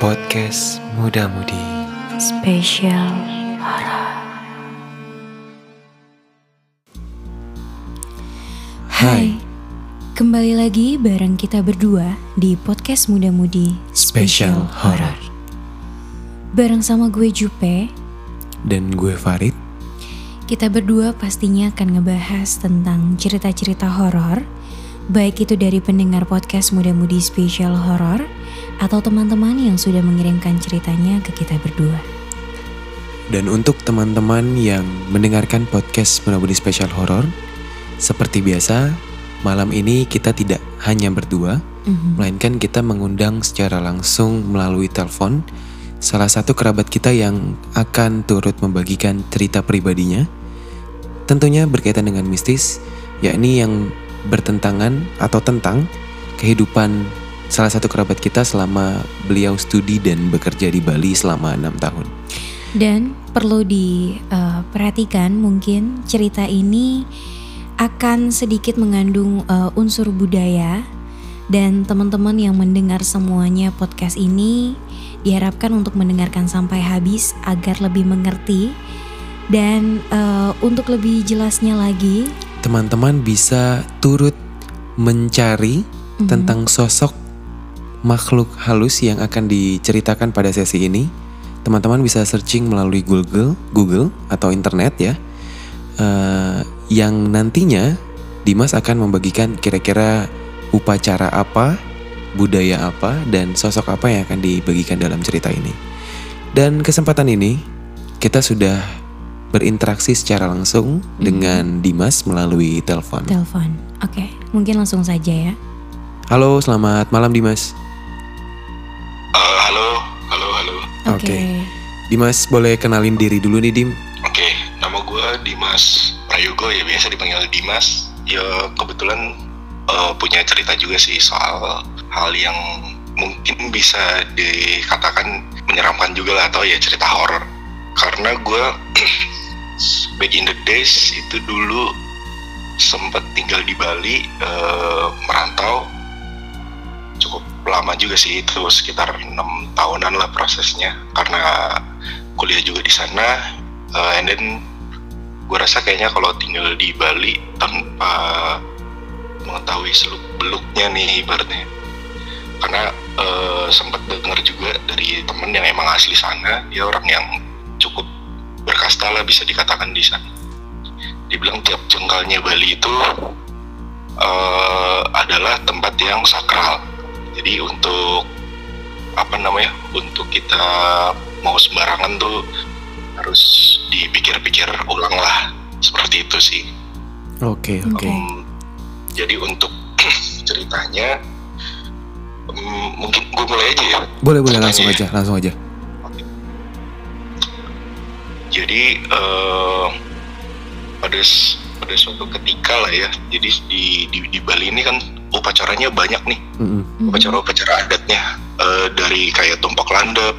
Podcast Muda Mudi Spesial Horor. Hai, kembali lagi bareng kita berdua di podcast Muda Mudi Spesial Horor. Bareng sama gue Jupe, Dan gue Farid. Kita berdua pastinya akan ngebahas tentang cerita-cerita horor, baik itu dari pendengar podcast Muda Mudi Spesial Horor atau teman-teman yang sudah mengirimkan ceritanya ke kita berdua. Dan untuk teman-teman yang mendengarkan podcast Muda Mudi Spesial Horor Seperti biasa, malam ini kita tidak hanya berdua Mhm. Melainkan kita mengundang secara langsung melalui telepon Salah satu kerabat kita yang akan turut membagikan cerita pribadinya Tentunya berkaitan dengan mistis Yakni yang bertentangan atau tentang kehidupan salah satu kerabat kita selama beliau studi dan bekerja di Bali selama enam tahun. Dan perlu diperhatikan mungkin cerita ini akan sedikit mengandung eh, unsur budaya dan teman-teman yang mendengar semuanya podcast ini diharapkan untuk mendengarkan sampai habis agar lebih mengerti dan eh, untuk lebih jelasnya lagi Teman-teman bisa turut mencari Mhm. tentang sosok makhluk halus yang akan diceritakan pada sesi ini. Teman-teman bisa searching melalui Google, Google atau internet ya. Eh, yang nantinya Dimas akan membagikan kira-kira upacara apa, budaya apa, dan sosok apa yang akan dibagikan dalam cerita ini. Dan kesempatan ini kita sudah berinteraksi secara langsung dengan Dimas melalui telepon. telepon. Oke, mungkin langsung saja ya. Halo, selamat malam Dimas. Eh, halo, halo, halo. Oke. Oke. Dimas boleh kenalin diri dulu nih Dim. Oke, nama gue Dimas Prayogo ya biasa dipanggil Dimas. Ya kebetulan eh, punya cerita juga sih soal hal yang mungkin bisa dikatakan menyeramkan juga lah atau ya cerita horor. Karena gue back in the days itu dulu sempat tinggal di Bali eh, merantau. Cukup lama juga sih itu sekitar enam tahunan lah prosesnya. Karena kuliah juga di sana uh, and then gue rasa kayaknya kalau tinggal di Bali tanpa mengetahui seluk beluknya nih ibaratnya. Karena uh, sempat dengar juga dari temen yang emang asli sana dia orang yang cukup berkasta lah bisa dikatakan di sana dibilang tiap jengkalnya Bali itu uh, adalah tempat yang sakral jadi untuk apa namanya untuk kita mau sembarangan tuh harus dipikir-pikir ulang lah seperti itu sih Oke, oke. Oke. Em, jadi untuk ceritanya em, mungkin gue mulai aja ya Boleh, boleh langsung Ceritanya aja, langsung aja. Jadi eh, pada pada suatu ketika lah ya jadi di di, di Bali ini kan upacaranya banyak nih Mm-mm. Mhm. upacara-upacara adatnya eh, dari kayak tumpok landep,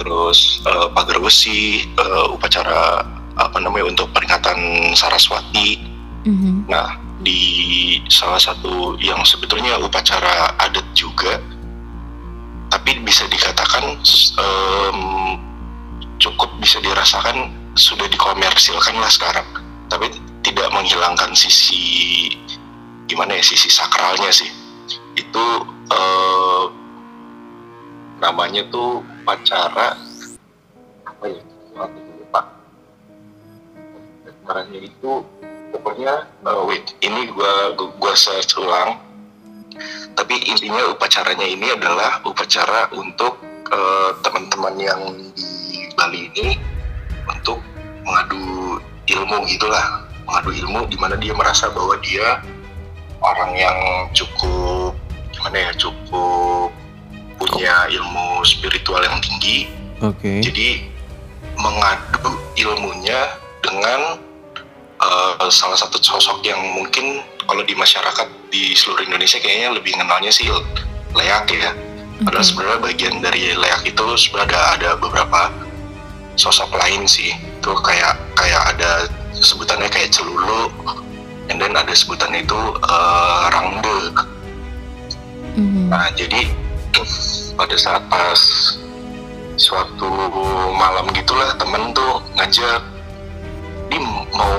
terus eh, pagar besi, eh, upacara apa namanya untuk peringatan Saraswati. Mhm. Nah, di salah satu yang sebetulnya upacara adat juga, tapi bisa dikatakan em, cukup bisa dirasakan sudah dikomersilkan lah sekarang, tapi tidak menghilangkan sisi gimana ya sisi sakralnya sih. Itu eh, namanya tuh upacara apa ya aku lupa. Itu pokoknya eh, wait ini gua gua, search ulang. Tapi intinya upacaranya ini adalah upacara untuk eh, teman-teman yang di Bali ini untuk mengadu ilmu gitulah mengadu ilmu di mana dia merasa bahwa dia orang yang cukup gimana ya cukup punya ilmu spiritual yang tinggi Oke. jadi mengadu ilmunya dengan eh, salah satu sosok yang mungkin kalau di masyarakat di seluruh Indonesia kayaknya lebih kenalnya sih leak ya padahal Oke. sebenarnya bagian dari leak itu sebenarnya ada ada beberapa sosok lain sih. Itu kayak kayak ada sebutannya kayak celulu and then ada sebutannya itu eh, rangde. Mhm. Nah, jadi pada saat pas suatu malam gitulah temen tuh ngajak di mau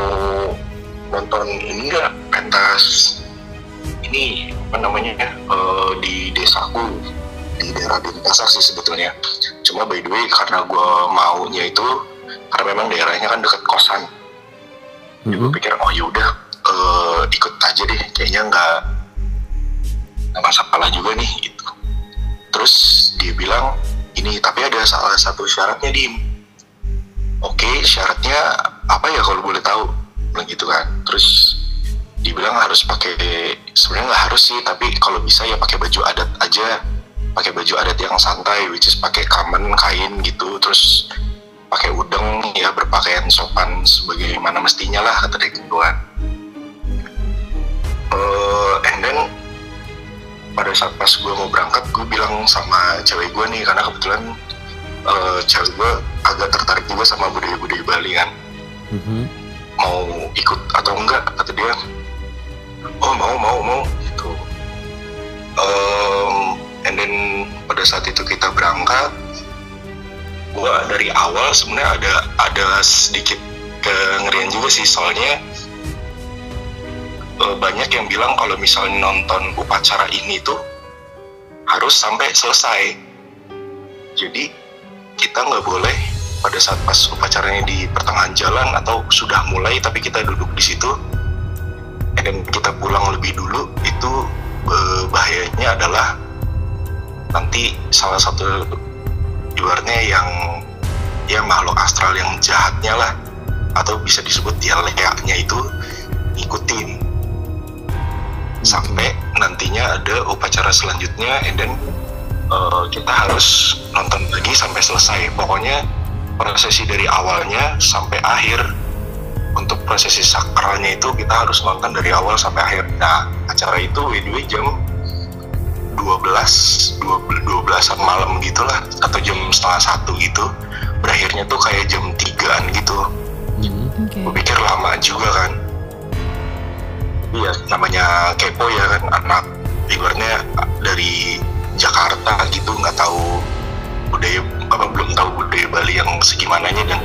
nonton ini enggak pentas. Ini apa namanya eh, di desaku di daerah Denpasar sih sebetulnya. Cuma by the way karena gue maunya itu karena memang daerahnya kan deket kosan. Gue Mhm. pikir oh yaudah eh, ikut aja deh. Kayaknya nggak nggak masalah juga nih gitu. Terus dia bilang ini tapi ada salah satu syaratnya dim. Oke syaratnya apa ya kalau boleh tahu? Bilang gitu kan. Terus dibilang harus pakai sebenarnya nggak harus sih tapi kalau bisa ya pakai baju adat aja pakai baju adat yang santai which is pakai kamen kain gitu terus pakai udeng ya berpakaian sopan sebagaimana mestinya lah kata dia gitu kan. Eh, and then pada saat pas gue mau berangkat gue bilang sama cewek gue nih karena kebetulan eh, cewek gue agak tertarik juga sama budaya-budaya Bali kan. Mhm. mau ikut atau enggak kata dia. Oh mau mau mau gitu. Em, and then pada saat itu kita berangkat gua dari awal sebenarnya ada ada sedikit kengerian juga sih. Soalnya eh, banyak yang bilang kalau misalnya nonton upacara ini tuh harus sampai selesai. Jadi kita nggak boleh pada saat pas upacaranya di pertengahan jalan atau sudah mulai tapi kita duduk di situ dan kita pulang lebih dulu itu eh, bahayanya adalah nanti salah satu ibaratnya yang ya makhluk astral yang jahatnya lah. Atau bisa disebut dia leaknya itu ngikutin. Sampai nantinya ada upacara selanjutnya and then eh, kita harus nonton lagi sampai selesai. Pokoknya prosesi dari awalnya sampai akhir. Untuk prosesi sakralnya itu kita harus nonton dari awal sampai akhir. Nah acara itu by the way jam 12 12 12-an malam gitulah atau jam setengah satu gitu. Berakhirnya tuh kayak jam 3an gitu. Mhm. Oke. gue pikir lama juga kan. Iya namanya kepo ya kan anak. Ibaratnya dari Jakarta gitu nggak tahu budaya apa belum tahu budaya Bali yang segimananya dan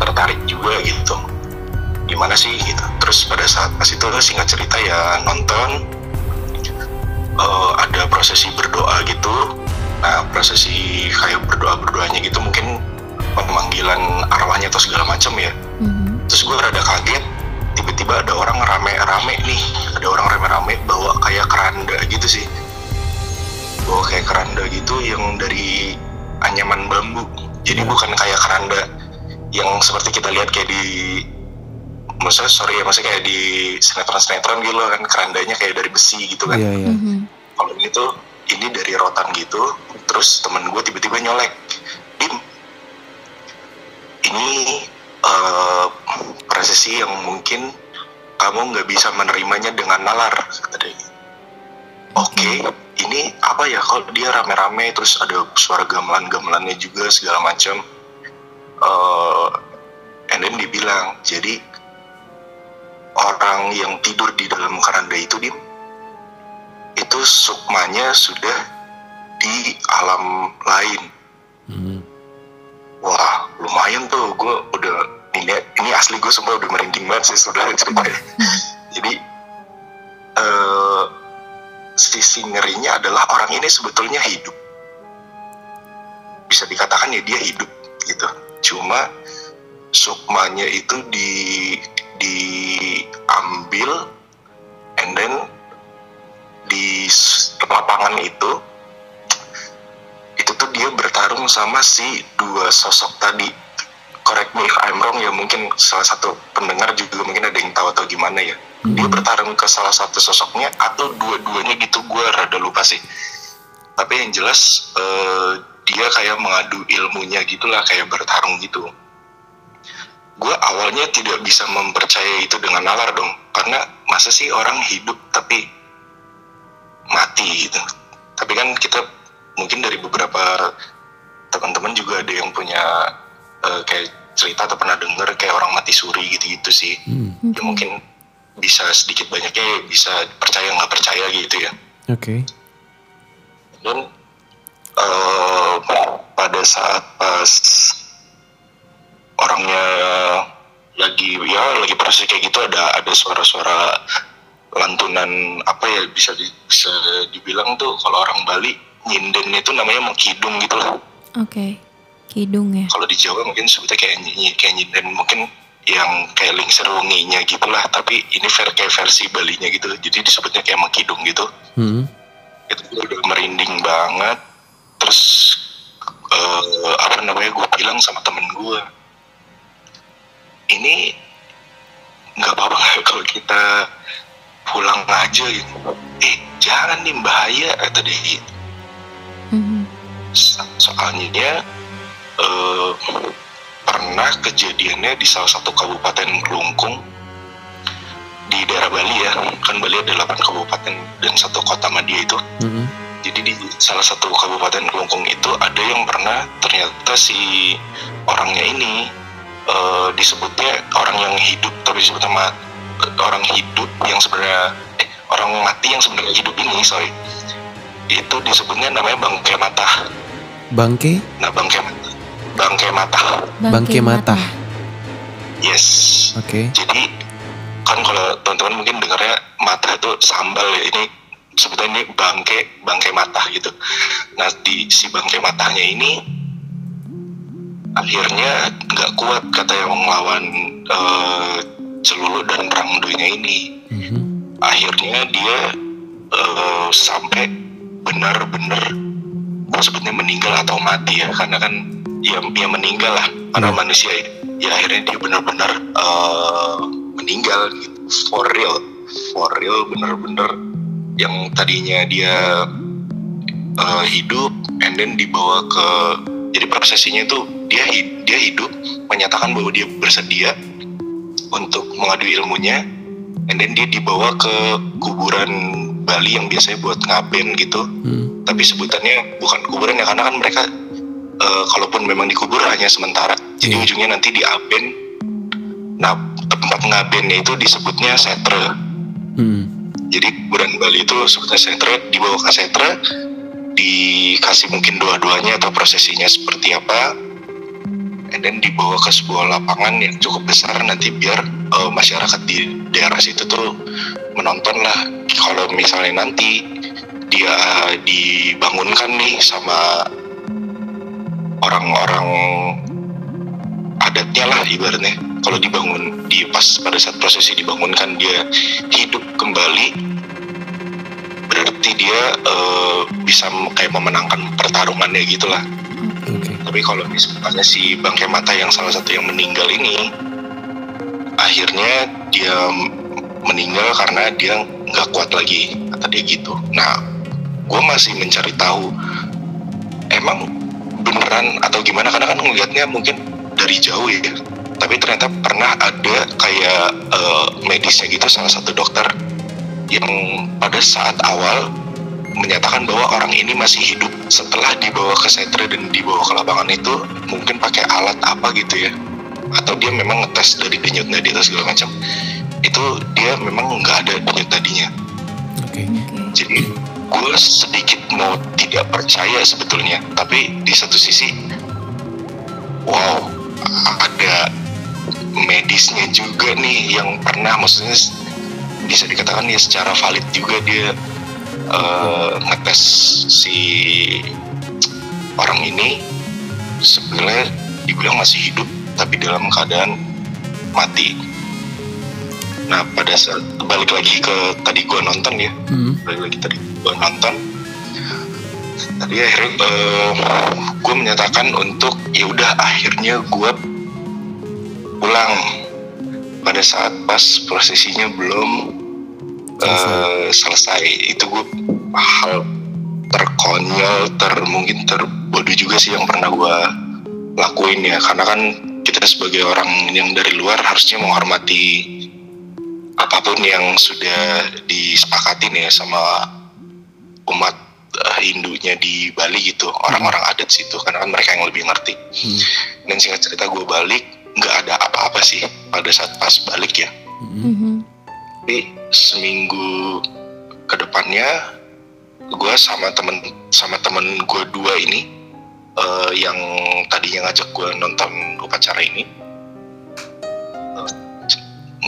tertarik juga gitu. Gimana sih gitu. Terus pada saat pas itu singkat cerita ya nonton prosesi berdoa gitu nah prosesi kayak berdoa berdoanya gitu mungkin pemanggilan arwahnya atau segala macam ya Mhm. terus gue rada kaget tiba-tiba ada orang rame-rame nih ada orang rame-rame bawa kayak keranda gitu sih bawa kayak keranda gitu yang dari anyaman bambu jadi Ya. bukan kayak keranda yang seperti kita lihat kayak di maksudnya sorry ya maksudnya kayak di sinetron-sinetron gitu kan kerandanya kayak dari besi gitu kan Iya iya. Mhm. Kalau ini tuh ini dari rotan gitu terus temen gue tiba-tiba nyolek dim ini prosesi yang mungkin kamu nggak bisa menerimanya dengan nalar kata dia. Oke ini apa ya kalau dia rame-rame terus ada suara gamelan-gamelannya juga segala macam. Eh and then dibilang jadi orang yang tidur di dalam keranda itu dim itu sukmanya sudah di alam lain. Mhm. wah lumayan tuh. Gue udah ini ini asli gue semua udah merinding banget sih saudara ceritanya jadi eh sisi ngerinya adalah orang ini sebetulnya hidup. Bisa dikatakan ya dia hidup gitu. Cuma sukmanya itu di diambil and then di lapangan itu itu tuh dia bertarung sama si dua sosok tadi. Correct me if I'm wrong ya mungkin salah satu pendengar juga mungkin ada yang tahu atau gimana ya. Dia bertarung ke salah satu sosoknya atau dua-duanya gitu gue rada lupa sih. Tapi yang jelas eh, dia kayak mengadu ilmunya gitulah kayak bertarung gitu. Gue awalnya tidak bisa mempercayai itu dengan nalar dong karena masa sih orang hidup tapi mati gitu tapi kan kita mungkin dari beberapa teman-teman juga ada yang punya eh, kayak cerita atau pernah denger kayak orang mati suri gitu-gitu sih Hmm. ya mungkin bisa sedikit banyaknya bisa percaya nggak percaya gitu ya Oke. dan eh, saat pas orangnya lagi ya lagi proses kayak gitu ada ada suara-suara lantunan apa ya bisa di, bisa dibilang tuh kalau orang Bali nyinden itu namanya mengkidung gitu lah. Oke. Kidung ya. Kalau di Jawa mungkin sebutnya kayak nyi, kayak nyinden mungkin yang kayak lingser wenginya gitu lah tapi ini ver kayak versi Balinya gitu jadi disebutnya kayak mengkidung gitu Hmm. itu udah merinding banget terus eh, apa namanya gue bilang sama temen gue ini nggak apa-apa kalau kita pulang aja gitu. Eh jangan nih bahaya kata dia gitu. Mhm. So- soalnya eh, pernah kejadiannya di salah satu kabupaten Kelungkung di daerah Bali ya. Kan Bali ada 8 kabupaten dan satu kota Madia itu. Mhm. jadi di salah satu kabupaten Kelungkung itu ada yang pernah ternyata si orangnya ini eh, disebutnya orang yang hidup tapi disebutnya ma- orang hidup yang sebenarnya eh, orang mati yang sebenarnya hidup ini sorry. Itu disebutnya namanya bangkai mata. Bangke? nah bangkai mata. Bangkai mata. Bangke mata. yes. Oke. jadi kan kalau teman-teman mungkin dengarnya mata itu sambal ya. Ini sebetulnya ini bangke bangke mata gitu. Nah di si bangke matanya ini akhirnya nggak kuat kata yang melawan eh, celulu dan rangdonya ini Mhm. akhirnya dia eh, sampai benar-benar sebutnya meninggal atau mati ya karena kan ya, ya meninggal lah karena Iya. manusia ya. ya akhirnya dia benar-benar eh, meninggal gitu for real for real benar-benar yang tadinya dia eh, hidup and then dibawa ke jadi prosesinya itu dia dia hidup menyatakan bahwa dia bersedia untuk mengadu ilmunya and then dia dibawa ke kuburan Bali yang biasanya buat ngaben gitu Hmm. tapi sebutannya bukan kuburan ya karena kan mereka eh, kalaupun memang dikubur hanya sementara jadi Iya. ujungnya nanti diaben nah tempat ngabennya itu disebutnya setre Hmm. jadi kuburan Bali itu sebutnya setre dibawa ke setre dikasih mungkin dua-duanya atau prosesinya seperti apa and then dibawa ke sebuah lapangan yang cukup besar nanti biar eh, masyarakat di daerah situ tuh menonton lah kalau misalnya nanti dia dibangunkan nih sama orang-orang adatnya lah ibaratnya kalau dibangun di pas pada saat prosesi dibangunkan dia hidup kembali berarti dia eh, bisa kayak memenangkan pertarungannya gitulah. Tapi kalau misalnya si bangkai mata yang salah satu yang meninggal ini akhirnya dia meninggal karena dia nggak kuat lagi kata dia gitu. Nah gue masih mencari tahu emang beneran atau gimana? Karena kan ngelihatnya mungkin dari jauh ya. Tapi ternyata pernah ada kayak eh, medisnya gitu salah satu dokter yang pada saat awal menyatakan bahwa orang ini masih hidup setelah dibawa ke setre dan dibawa ke lapangan itu mungkin pakai alat apa gitu ya atau dia memang ngetes dari denyut nadi atau segala macam itu dia memang nggak ada denyut nadinya Oke. Oke. jadi gue sedikit mau tidak percaya sebetulnya tapi di satu sisi wow ada medisnya juga nih yang pernah maksudnya bisa dikatakan ya secara valid juga dia eh, ngetes si orang ini sebenarnya dibilang masih hidup tapi dalam keadaan mati. Nah pada saat balik lagi ke tadi gua nonton ya, Hmm. balik lagi tadi gua nonton. Tadi akhirnya gue menyatakan untuk ya udah akhirnya gua pulang pada saat pas prosesinya belum eh, selesai. Itu gue hal terkonyol, ter mungkin terbodoh juga sih yang pernah gue lakuin ya. Karena kan kita sebagai orang yang dari luar harusnya menghormati apa pun yang sudah disepakatin ya sama umat eh, Hindunya di Bali gitu, orang-orang adat situ. Karena kan mereka yang lebih ngerti. Hmm. Dan singkat cerita gue balik, nggak ada apa-apa sih pada saat pas balik ya. Hmm. Tapi seminggu ke depannya gue sama temen sama temen gue dua ini uh, yang tadinya ngajak gue nonton upacara ini uh,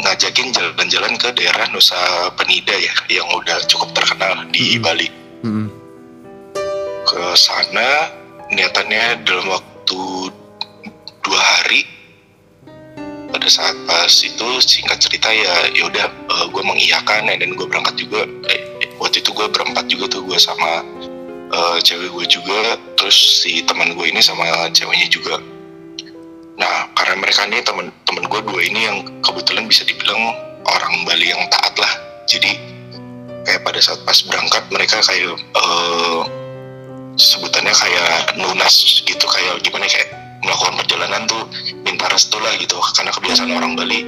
ngajakin jalan-jalan ke daerah Nusa Penida ya yang udah cukup terkenal di Hmm. Bali Hmm. ke sana niatannya dalam waktu dua hari pada saat pas itu singkat cerita ya yaudah gue mengiyakan dan gue berangkat juga. Eh, waktu itu gue berempat juga tuh gue sama eh, cewek gue juga terus si teman gue ini sama ceweknya juga. Nah karena mereka ini teman teman gue dua ini yang kebetulan bisa dibilang orang Bali yang taat lah. Jadi kayak pada saat pas berangkat mereka kayak eh, sebutannya kayak lunas gitu kayak gimana kayak melakukan perjalanan tuh minta restu lah gitu karena kebiasaan orang Bali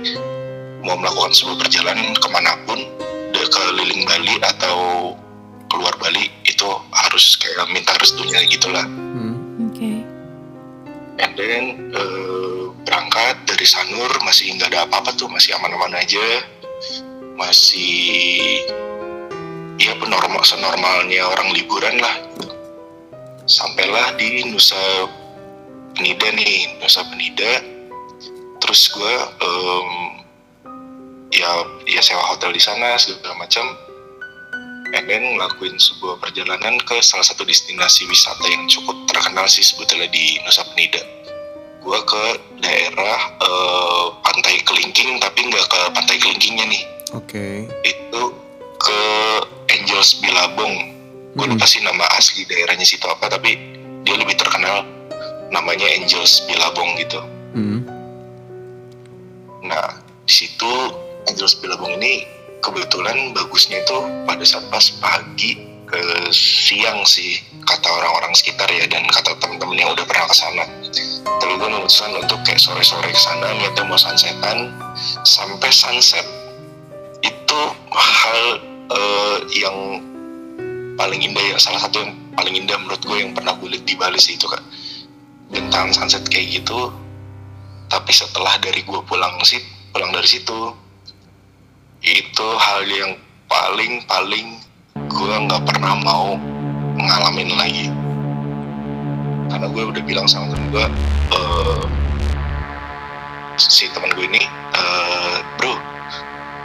mau melakukan sebuah perjalanan ke mana pun de- keliling Bali atau keluar Bali itu harus kayak minta restunya gitulah Hmm. Oke. and then eh, berangkat dari Sanur masih nggak ada apa-apa tuh masih aman-aman aja masih ya penormal senormalnya orang liburan lah gitu. sampailah di Nusa Penida nih Nusa Penida terus gue em, ya ya sewa hotel di sana segala macam. And then ngelakuin sebuah perjalanan ke salah satu destinasi wisata yang cukup terkenal sih sebetulnya di Nusa Penida gue ke daerah eh, pantai Kelingking tapi nggak ke pantai Kelingkingnya nih. Oke. itu ke Angels Bilabong gue Hmm. lupa sih nama asli daerahnya situ apa tapi dia lebih terkenal namanya Angels Bilabong gitu. Hmm. nah di situ Angels Bilabong ini kebetulan bagusnya itu pada saat pas pagi ke siang sih kata orang-orang sekitar ya dan kata teman-teman yang udah pernah ke sana. Tapi gue memutuskan untuk kayak sore-sore ke sana niatnya mau sunsetan. Sampai sunset itu hal eh, yang paling indah ya salah satu yang paling indah menurut gue yang pernah gue lihat di Bali sih itu kak bentang sunset kayak gitu tapi setelah dari gue pulang sih pulang dari situ itu hal yang paling paling gue nggak pernah mau ngalamin lagi. Karena gue udah bilang sama temen gue eh, si teman gue ini eh, bro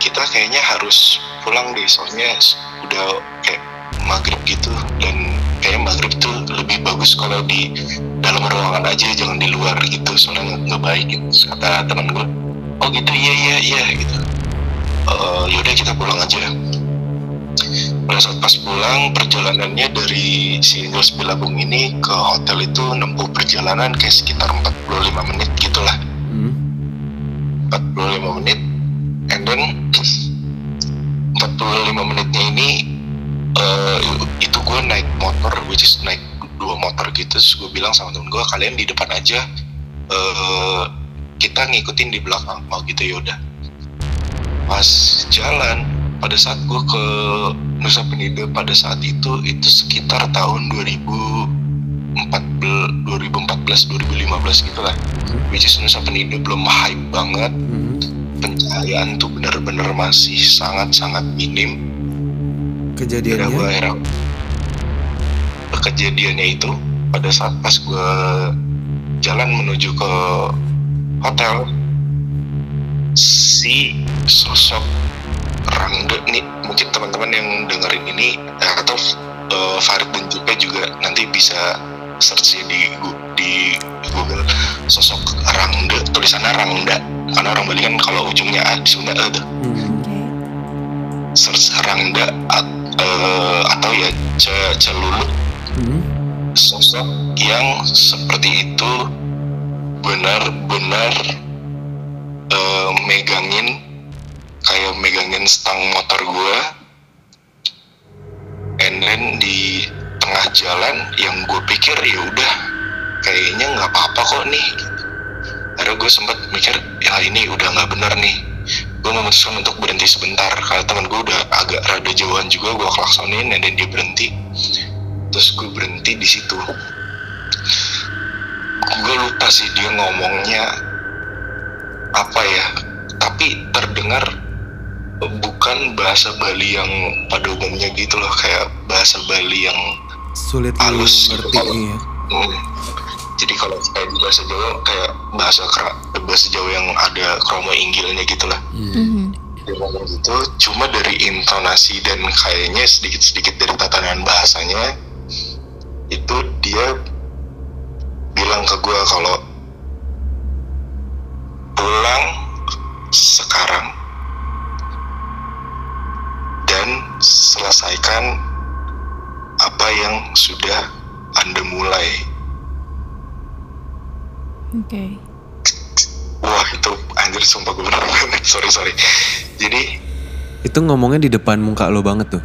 kita kayaknya harus pulang deh soalnya udah kayak maghrib gitu dan kayaknya maghrib tuh lebih bagus kalau di dalam ruangan aja jangan di luar gitu. Soalnya nggak- baik gitu Terus kata teman gue oh gitu iya iya iya gitu. Eh, yaudah kita pulang aja. Pada saat pas pulang perjalanannya dari si Angels Bilabong ini ke hotel itu nempuh perjalanan kayak sekitar 45 menit gitulah. Hmm. 45 menit and then 45 menitnya ini itu gue naik motor which is naik dua motor gitu terus gue bilang sama temen gue kalian di depan aja eh, kita ngikutin di belakang. Mau gitu yaudah pas jalan pada saat gue ke Nusa Penida pada saat itu itu sekitar tahun 2014 2014 2015 gitu lah. Which is Nusa Penida belum hype banget. Hmm. pencahayaan tuh bener-bener masih sangat-sangat minim. Kira gue Kejadiannya. Kejadiannya itu pada saat pas gue jalan menuju ke hotel si sosok Rangga nih mungkin teman-teman yang dengerin ini eh, atau eh, Farid Jupe juga nanti bisa search di Gu- di Google sosok Rangga tulisannya Rangda karena orang Bali kan kalau ujungnya A di Sunda E tuh Hmm. Search Rangda at- eh, atau ya Ce- Celulut. Sosok yang seperti itu benar-benar eh, megangin kayak megangin stang motor gue and then di tengah jalan yang gue pikir ya udah kayaknya nggak apa-apa kok nih. Akhirnya gue sempat mikir ya ini udah nggak bener nih. Gue memutuskan untuk berhenti sebentar karena teman gue udah agak rada jauhan juga gue klaksonin then dia berhenti terus gue berhenti di situ. Gue lupa sih dia ngomongnya apa ya. Tapi terdengar bukan bahasa Bali yang pada umumnya gitu loh kayak bahasa Bali yang Sulit Halus gitu ngerti kalau- ya. hmm, kalau kayak di bahasa Jawa kayak bahasa kera- bahasa Jawa yang ada kromo inggilnya gitulah Mhm. dia ngomong gitu cuma dari intonasi dan kayaknya sedikit-sedikit dari tatanan bahasanya itu dia bilang ke gue kalau pulang sekarang dan selesaikan apa yang sudah anda mulai Oke. wah itu anjir sumpah gue bener sorry sorry jadi Itu ngomongnya di depan muka lo banget tuh.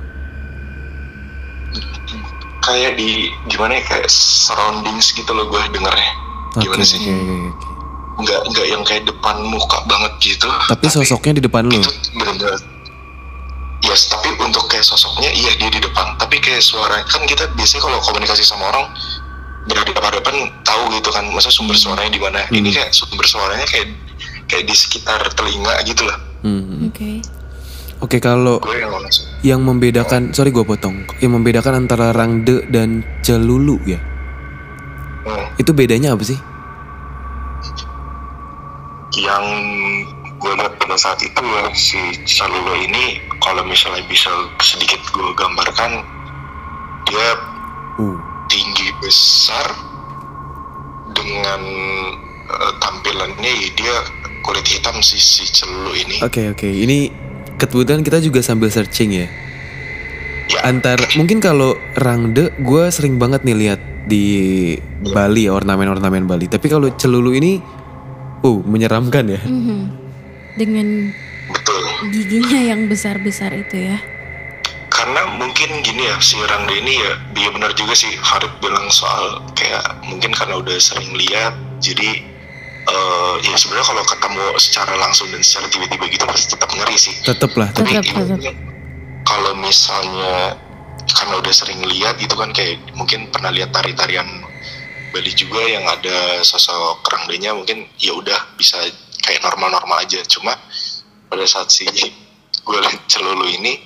Kayak di gimana ya kayak surroundings gitu loh gue dengernya Oke, gimana sih oke, oke, oke. nggak nggak yang kayak depan muka banget gitu Tapi sosoknya di depan lo. itu yes tapi untuk kayak sosoknya iya dia di depan tapi kayak suara kan kita biasanya kalau komunikasi sama orang berada pada depan tahu gitu kan masa sumber suaranya di mana ini kayak sumber suaranya kayak kayak di sekitar telinga gitu lah Hmm. Oke. Oke kalau yang membedakan, sorry gue potong, yang membedakan antara rangde dan celulu ya, hmm, itu bedanya apa sih? yang gue lihat pada saat itu si Salulo ini kalau misalnya bisa sedikit gue gambarkan dia Uh, tinggi besar dengan eh, tampilannya ya dia kulit hitam si si celu ini. Oke oke, ini kebetulan kita juga sambil searching ya. ya Antar mungkin kalau rangde, gue sering banget nih lihat di Bali ornamen-ornamen Bali. Tapi kalau celulu ini, uh menyeramkan ya. Mhm. Dengan betul giginya yang besar-besar itu ya. karena mungkin gini ya si Rangde ini ya dia benar juga sih Farid bilang soal kayak mungkin karena udah sering lihat jadi eh, ya sebenarnya kalau ketemu secara langsung dan secara tiba-tiba gitu pasti tetap ngeri sih Tetep lah. tapi Tetap, tetap. kalau misalnya karena udah sering lihat gitu kan kayak mungkin pernah lihat tari-tarian Bali juga yang ada sosok kerangdenya mungkin ya udah bisa kayak normal-normal aja cuma pada saat si gue lihat celulu ini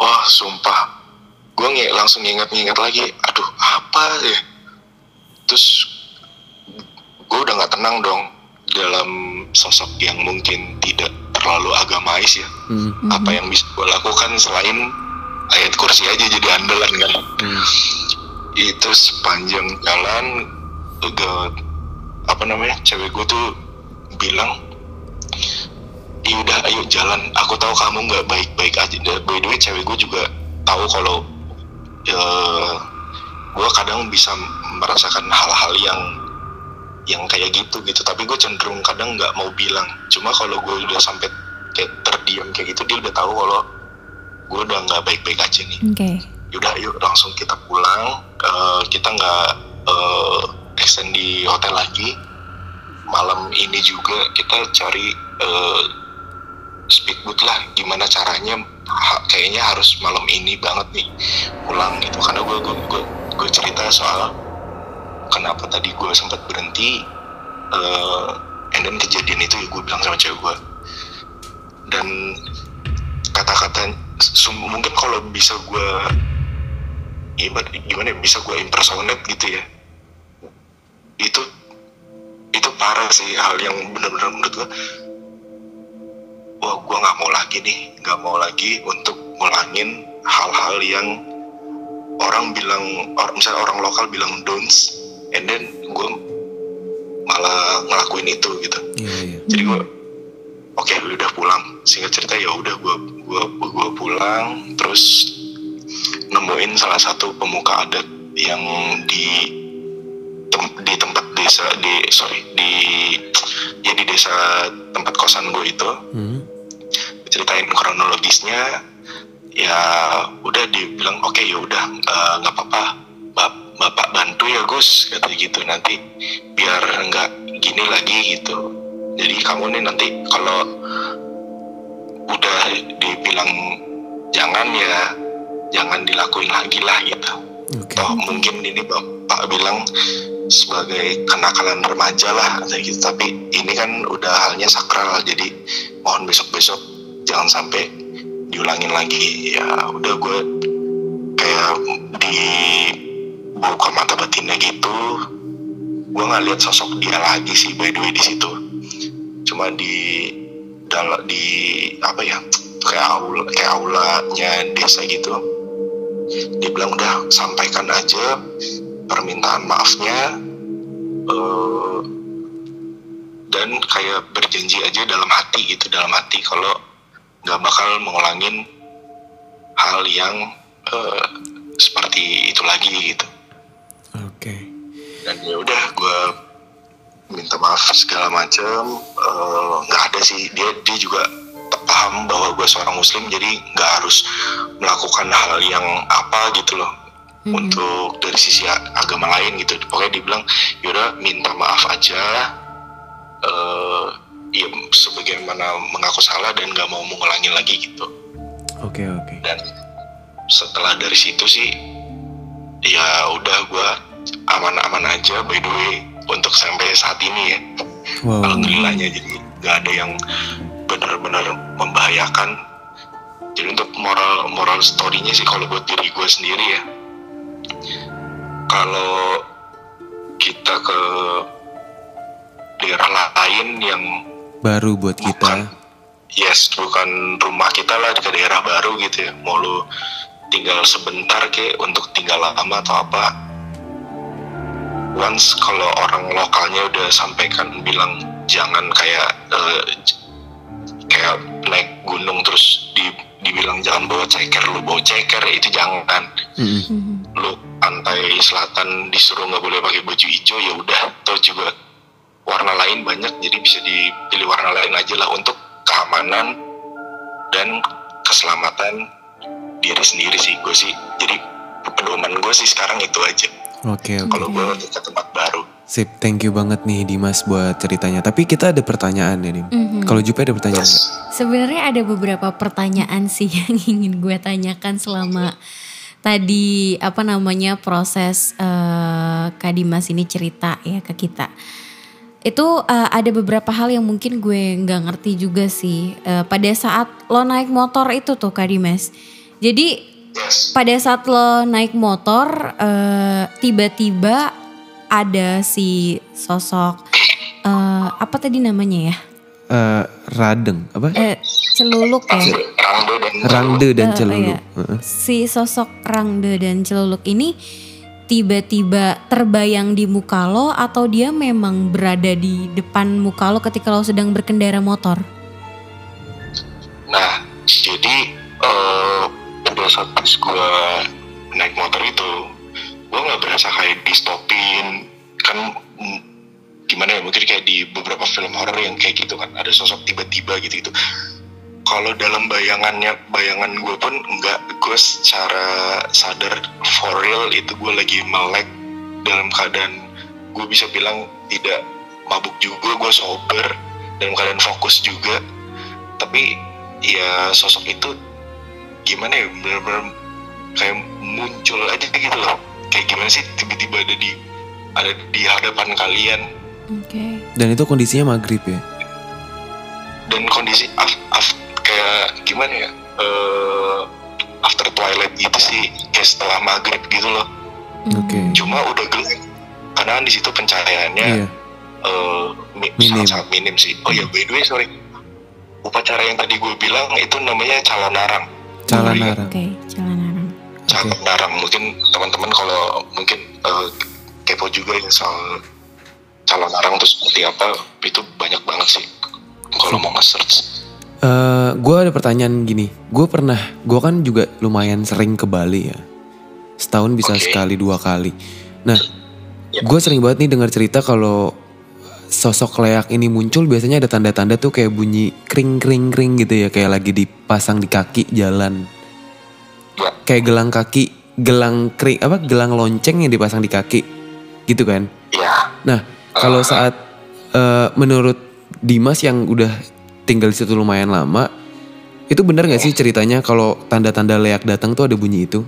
wah sumpah gue nge langsung nginget-nginget lagi aduh apa ya terus gue udah nggak tenang dong dalam sosok yang mungkin tidak terlalu agamais ya. Hmm, apa yang bisa gue lakukan selain ayat kursi aja jadi andalan kan? Hmm. itu sepanjang jalan udah apa namanya cewek gue tuh bilang ya udah ayo jalan. Aku tahu kamu nggak baik-baik aja. By the way cewek gue juga tahu kalau ya, gue kadang bisa merasakan hal-hal yang yang kayak gitu gitu. Tapi gue cenderung kadang nggak mau bilang. Cuma kalau gue udah sampai kayak terdiam kayak gitu dia udah tahu kalau gue udah nggak baik-baik aja nih. Oke. yaudah yuk langsung kita pulang. Eh, kita nggak eh, extend di hotel lagi. Malam ini juga kita cari eh, speedboat lah. Gimana caranya? Ha- kayaknya harus malam ini banget nih pulang gitu. Karena gue gue, gue cerita soal kenapa tadi gue sempat berhenti eh and then kejadian itu gue bilang sama cewek gue dan kata-kata mungkin kalau bisa gue gimana ya, bisa gue impersonate gitu ya. Itu itu parah sih hal yang benar-benar menurut gue wah gue nggak mau lagi nih nggak mau lagi untuk ngulangin hal-hal yang orang bilang or, misalnya orang lokal bilang don'ts and then gue malah ngelakuin itu gitu. Iya iya. jadi gue oke udah pulang. Singkat cerita ya udah gue gue gue pulang. Terus nemuin salah satu pemuka adat yang di tem- di tempat desa di sorry di ya di desa tempat kosan gue itu. Hmm. ceritain kronologisnya. Ya udah dibilang oke ya udah eh, nggak apa-apa. Bap- bapak bantu ya Gus kata gitu. Nanti biar nggak gini lagi gitu. Jadi kamu nih nanti kalau udah dibilang jangan ya jangan dilakuin lagi lah gitu. Oke. toh mungkin ini bapak bilang sebagai kenakalan remaja lah kayak gitu. Tapi ini kan udah halnya sakral jadi mohon besok besok jangan sampai diulangin lagi. Ya udah gue kayak di buka mata batinnya gitu. Gue nggak lihat sosok dia lagi sih by the way di situ. Cuma di dalam di apa ya kayak aula kayak aulanya desa gitu. Dia bilang udah sampaikan aja permintaan maafnya. Eh, dan kayak berjanji aja dalam hati gitu dalam hati kalau nggak bakal mengulangin hal yang eh, seperti itu lagi gitu. Dan ya udah gue minta maaf segala macem. Eh, nggak ada sih. Dia dia juga paham bahwa gue seorang muslim jadi nggak harus melakukan hal yang apa gitu loh. Untuk dari sisi agama lain gitu. Pokoknya dibilang yaudah minta maaf aja. Eh ya sebagaimana mengaku salah dan nggak mau mengulangi lagi gitu. Oke oke. dan setelah dari situ sih ya udah gue aman-aman aja by the way untuk sampai saat ini ya Wow. alhamdulillahnya jadi nggak ada yang benar-benar membahayakan jadi untuk moral moral story-nya sih kalau buat diri gue sendiri ya kalau kita ke daerah lain yang Baru buat kita. yes bukan rumah kita lah ke daerah baru gitu ya mau lu tinggal sebentar ke untuk tinggal lama atau apa once kalau orang lokalnya udah sampaikan bilang jangan kayak eh, j- kayak naik gunung terus di, dibilang jangan bawa ceker lu bawa ceker itu jangan. Mhm. lu pantai selatan disuruh nggak boleh pakai baju hijau ya udah atau juga warna lain banyak jadi bisa dipilih warna lain aja lah untuk keamanan dan keselamatan diri sendiri sih gue sih jadi pedoman gue sih sekarang itu aja Oke oke. kalau gue ke tempat baru Sip, thank you banget nih Dimas buat ceritanya. Tapi kita ada pertanyaan ya, Dim. Mhm. Kalau Jupe ada pertanyaan yes nggak? Sebenarnya ada beberapa pertanyaan sih yang ingin gue tanyakan selama tadi apa namanya proses eh, Kak Dimas ini cerita ya ke kita. Itu eh, ada beberapa hal yang mungkin gue nggak ngerti juga sih Eh, pada saat lo naik motor itu tuh Kak Dimas. Jadi yes pada saat lo naik motor eh, tiba-tiba ada si sosok eh, apa tadi namanya ya? Eh, radeng apa? Eh, celuluk ya. Dan Rangde dan Eh, celuluk. iya. Heeh. Si sosok Rangde dan Celuluk ini tiba-tiba terbayang di muka lo atau dia memang berada di depan muka lo ketika lo sedang berkendara motor? Nah, jadi pada saat pas gue naik motor itu, gue nggak berasa kayak di stopin kan mm, gimana ya mungkin kayak di beberapa film horor yang kayak gitu kan ada sosok tiba-tiba gitu itu. Kalau dalam bayangannya, bayangan gue pun nggak gue secara sadar for real itu gue lagi melek dalam keadaan gue bisa bilang tidak mabuk juga gue sober dalam keadaan fokus juga tapi ya sosok itu gimana ya benar-benar kayak muncul aja gitu loh kayak gimana sih tiba-tiba ada di ada di hadapan kalian Oke. Dan itu kondisinya maghrib ya. dan kondisi af, af- kayak gimana ya eh, after twilight gitu sih kayak setelah maghrib gitu loh Oke. cuma udah gelap karena kan di situ pencahayaannya Iya. eh, mi- Minim. sangat-sangat minim sih oh ya by the way sorry upacara yang tadi gue bilang itu namanya calon narang Calon Iya. narang. Oke, celana calon narang mungkin teman-teman kalau mungkin eh, kepo juga ya soal calon narang itu seperti apa itu banyak banget sih kalau mau nge-search Eh, gue ada pertanyaan gini. Gue pernah, gue kan juga lumayan sering ke Bali ya. Setahun bisa Oke. sekali dua kali. Nah, Ya. gue sering banget nih dengar cerita kalau sosok leak ini muncul biasanya ada tanda-tanda tuh kayak bunyi kring kring kring gitu ya, kayak lagi dipasang di kaki jalan. ya Kayak gelang kaki, gelang kring apa gelang lonceng yang dipasang di kaki, gitu kan? ya Nah, kalau saat eh, menurut Dimas yang udah tinggal di situ lumayan lama, itu benar nggak sih ceritanya kalau tanda-tanda leak datang tuh ada bunyi itu?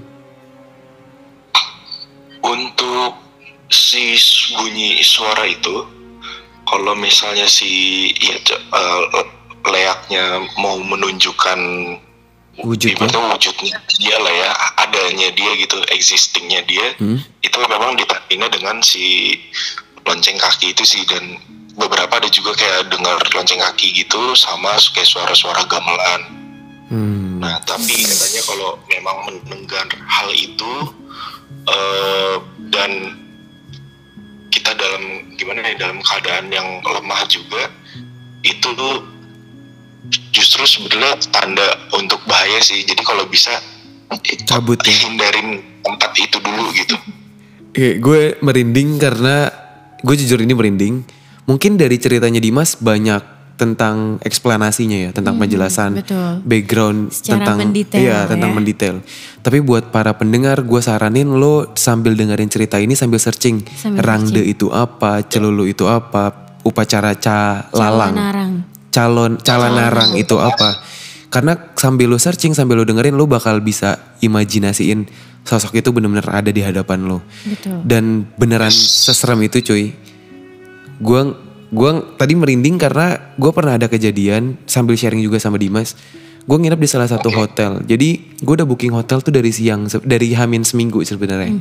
untuk si bunyi suara itu kalau misalnya si ya eh, leaknya mau menunjukkan Wujudnya? wujudnya dia lah ya adanya dia gitu existingnya dia Hmm? itu memang ditandingnya dengan si lonceng kaki itu sih dan beberapa ada juga kayak dengar lonceng kaki gitu sama kayak suara-suara gamelan. Hmm. Nah tapi katanya kalau memang mendengar hal itu eh, dan kita dalam gimana ya dalam keadaan yang lemah juga itu tuh justru sebenarnya tanda untuk bahaya sih. Jadi kalau bisa Cabut ya. hindarin tempat itu dulu gitu. Oke, gue merinding karena gue jujur ini merinding. Mungkin dari ceritanya Dimas banyak tentang eksplanasinya ya, tentang penjelasan Hmm, betul. background Secara tentang mendetail iya, tentang ya. mendetail. Tapi buat para pendengar, gue saranin lo sambil dengerin cerita ini sambil searching Sambil rangde itu apa, celulu itu apa, upacara calalang, Calanarang. calon calanarang itu apa. Karena sambil lo searching, sambil lo dengerin, lo bakal bisa imajinasiin sosok itu bener-bener ada di hadapan lo. Betul. Dan beneran seserem itu cuy. Gua gua tadi merinding karena gue pernah ada kejadian sambil sharing juga sama Dimas. Gue nginep di salah satu hotel. Jadi gue udah booking hotel tuh dari siang dari Hamin seminggu sebenarnya.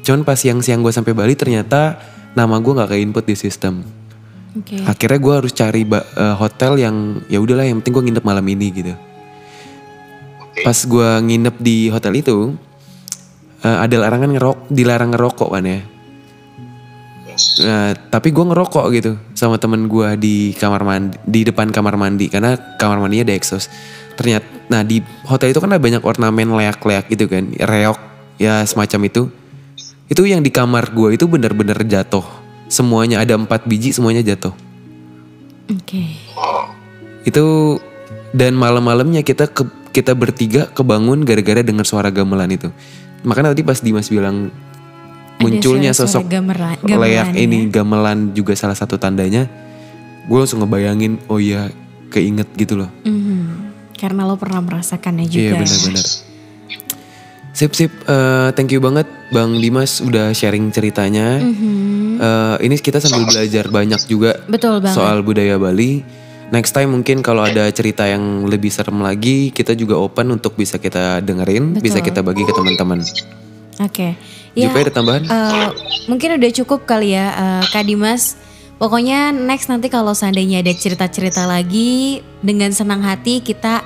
Cuman pas siang-siang gue sampai Bali ternyata nama gue nggak ke input di sistem. Oke. Akhirnya gue harus cari ba- eh, hotel yang ya udahlah yang penting gue nginep malam ini gitu. Pas gue nginep di hotel itu eh, ada larangan ngerok, dilarang ngerokok kan ya. Nah, tapi gue ngerokok gitu sama temen gue di kamar mandi, di depan kamar mandi karena kamar mandinya ada exhaust. Ternyata, nah di hotel itu kan ada banyak ornamen leak-leak gitu kan, reok ya semacam itu. Itu yang di kamar gue itu bener-bener jatuh. Semuanya ada empat biji, semuanya jatuh. Oke. Oh, Itu dan malam-malamnya kita ke, kita bertiga kebangun gara-gara dengar suara gamelan itu. Makanya tadi pas Dimas bilang Munculnya sosok gamelan- leak ini ya. gamelan juga salah satu tandanya. Gue langsung ngebayangin, oh iya keinget gitu loh. Mhm. Karena lo pernah merasakannya juga. Iya benar-benar. Sip sip, Eh, thank you banget Bang Dimas udah sharing ceritanya. Mhm. Eh, ini kita sambil belajar banyak juga Betul banget. soal budaya Bali. Next time mungkin kalau ada cerita yang lebih serem lagi, kita juga open untuk bisa kita dengerin, bisa Betul. kita bagi ke teman-teman. Oke. Ya, Jupe ada tambahan? eh, mungkin udah cukup kali ya eh, Kak Dimas. Pokoknya next nanti kalau seandainya ada cerita-cerita lagi dengan senang hati kita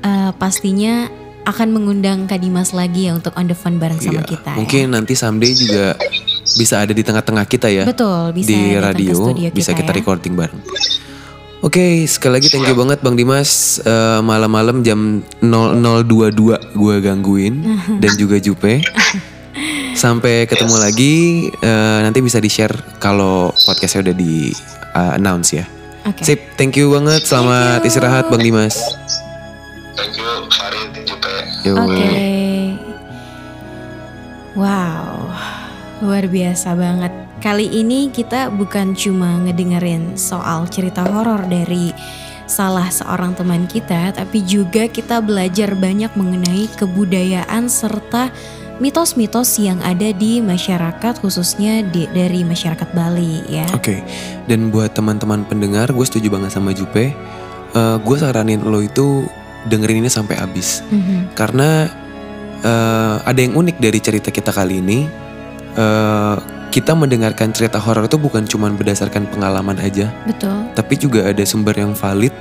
eh, pastinya akan mengundang Kak Dimas lagi ya untuk on the phone bareng sama Iya, kita. ya. Mungkin nanti someday juga bisa ada di tengah-tengah kita ya. Betul, bisa di radio, studio bisa kita kita ya. recording bareng. Oke, sekali lagi thank you banget Bang Dimas. Eh, malam-malam jam 0022 gue gangguin dan juga Jupe. Sampai ketemu lagi. eh, nanti bisa di-share kalau podcastnya udah di eh, announce ya. Oke. Sip, thank you banget. Selamat istirahat Bang Dimas. thank you Farid. Oke. Wow, luar biasa banget. Kali ini kita bukan cuma ngedengerin soal cerita horor dari salah seorang teman kita, tapi juga kita belajar banyak mengenai kebudayaan serta mitos-mitos yang ada di masyarakat khususnya di, dari masyarakat Bali ya. Oke, dan buat teman-teman pendengar, gue setuju banget sama Jupe. Eh, gue saranin lo itu dengerin ini sampai habis. Mhm. Karena eh, ada yang unik dari cerita kita kali ini. Eh, kita mendengarkan cerita horor itu bukan cuma berdasarkan pengalaman aja, Betul. tapi juga ada sumber yang valid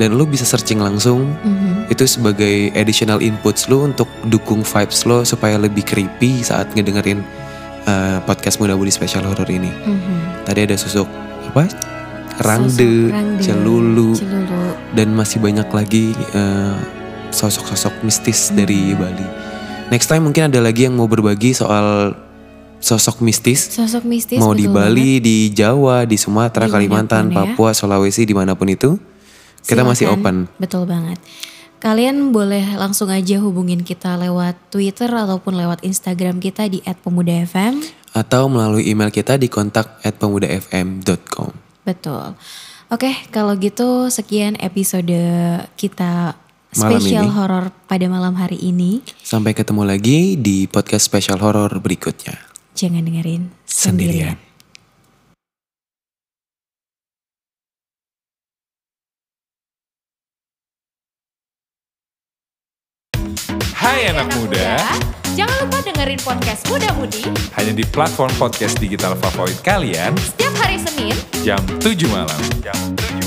dan lo bisa searching langsung. Mhm. Itu sebagai additional inputs lo untuk dukung vibes lo supaya lebih creepy saat ngedengerin eh, podcast Muda Budi Special Horror ini. Mhm. Tadi ada susuk apa? Sosok Rangde, Rangde, celulu, celulu. dan masih banyak lagi eh, sosok-sosok mistis dari Bali. Next time mungkin ada lagi yang mau berbagi soal sosok mistis. Sosok mistis mau di Bali, di Jawa, di Sumatera, Kalimantan, ya. Papua, Sulawesi, di mana pun itu, kita masih open. Betul banget. Kalian boleh langsung aja hubungin kita lewat Twitter ataupun lewat Instagram kita di @pemudafm. Atau melalui email kita di kontak pemudafm.com. Betul. Oke, kalau gitu sekian episode kita spesial horor pada malam hari ini. Sampai ketemu lagi di podcast spesial horor berikutnya. Jangan dengerin Sendirian. sendirian. Hai anak muda, Jangan lupa dengerin podcast Muda Mudi. Hanya di platform podcast digital favorit kalian. Setiap hari Senin jam 7 malam. Jam 7